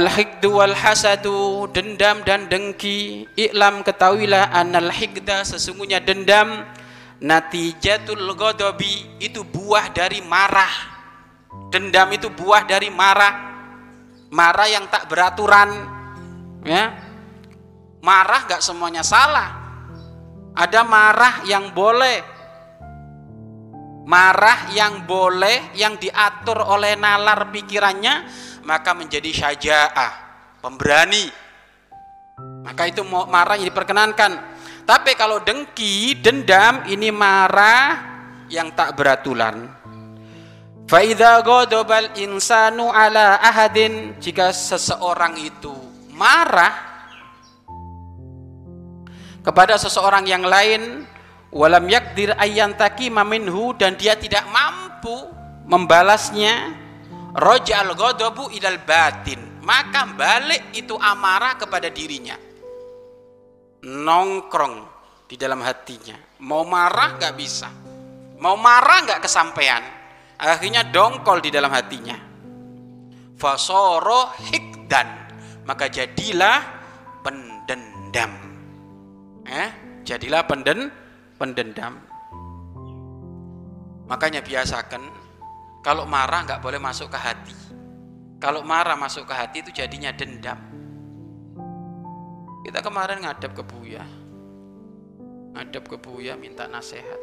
Al-hikdu wal hasadu dendam dan dengki. Iklam ketahuilah anal hikda sesungguhnya dendam. Natijatul ghadabi itu buah dari marah. Dendam itu buah dari marah. Marah yang tak beraturan ya. Marah gak semuanya salah. Ada marah yang boleh marah yang boleh yang diatur oleh nalar pikirannya maka menjadi syaja'ah, pemberani. Maka itu marah yang diperkenankan. Tapi kalau dengki, dendam, ini marah yang tak godobal insanu ala ahadin jika seseorang itu marah kepada seseorang yang lain walam yakdir ayyantaki maminhu dan dia tidak mampu membalasnya. Rojal godobu idal batin. Maka balik itu amarah kepada dirinya. Nongkrong di dalam hatinya. Mau marah nggak bisa. Mau marah nggak kesampaian. Akhirnya dongkol di dalam hatinya. Fasoro hikdan. Maka jadilah pendendam. Eh? Jadilah penden pendendam makanya biasakan kalau marah nggak boleh masuk ke hati. Kalau marah masuk ke hati itu jadinya dendam. Kita kemarin ngadap ke Buya. Ngadap ke Buya minta nasihat.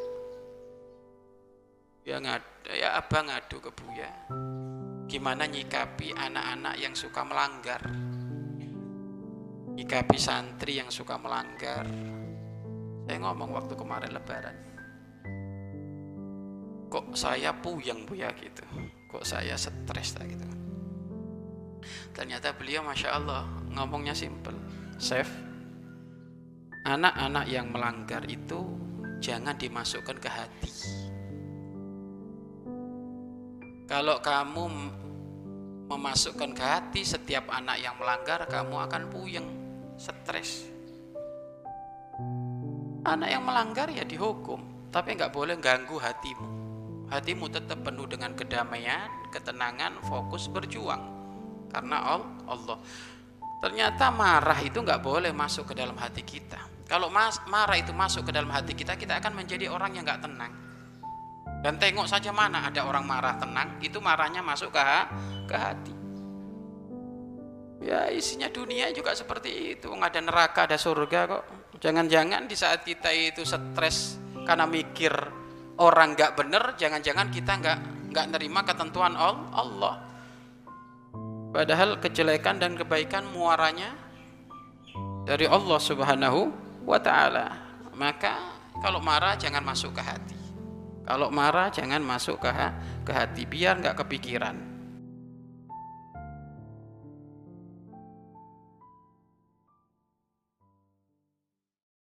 Ya ngad, ya abang ngadu ke Buya. Gimana nyikapi anak-anak yang suka melanggar? Nyikapi santri yang suka melanggar. Saya ngomong waktu kemarin lebaran. Kok saya puyeng bu ya gitu. Kok saya stres tak gitu. Ternyata beliau masya Allah ngomongnya simple safe anak-anak yang melanggar itu jangan dimasukkan ke hati. Kalau kamu memasukkan ke hati setiap anak yang melanggar kamu akan puyeng stres anak yang melanggar ya dihukum tapi nggak boleh ganggu hatimu hatimu tetap penuh dengan kedamaian, ketenangan, fokus berjuang karena Allah. Ternyata marah itu nggak boleh masuk ke dalam hati kita. Kalau mas, marah itu masuk ke dalam hati kita, kita akan menjadi orang yang nggak tenang. Dan tengok saja mana ada orang marah tenang, itu marahnya masuk ke, ke hati. Ya isinya dunia juga seperti itu. Nggak ada neraka, ada surga kok. Jangan-jangan di saat kita itu stres karena mikir orang nggak bener jangan-jangan kita nggak nggak nerima ketentuan Allah. Padahal kejelekan dan kebaikan muaranya dari Allah subhanahu wa ta'ala. Maka kalau marah jangan masuk ke hati. Kalau marah jangan masuk ke, ke hati. Biar nggak kepikiran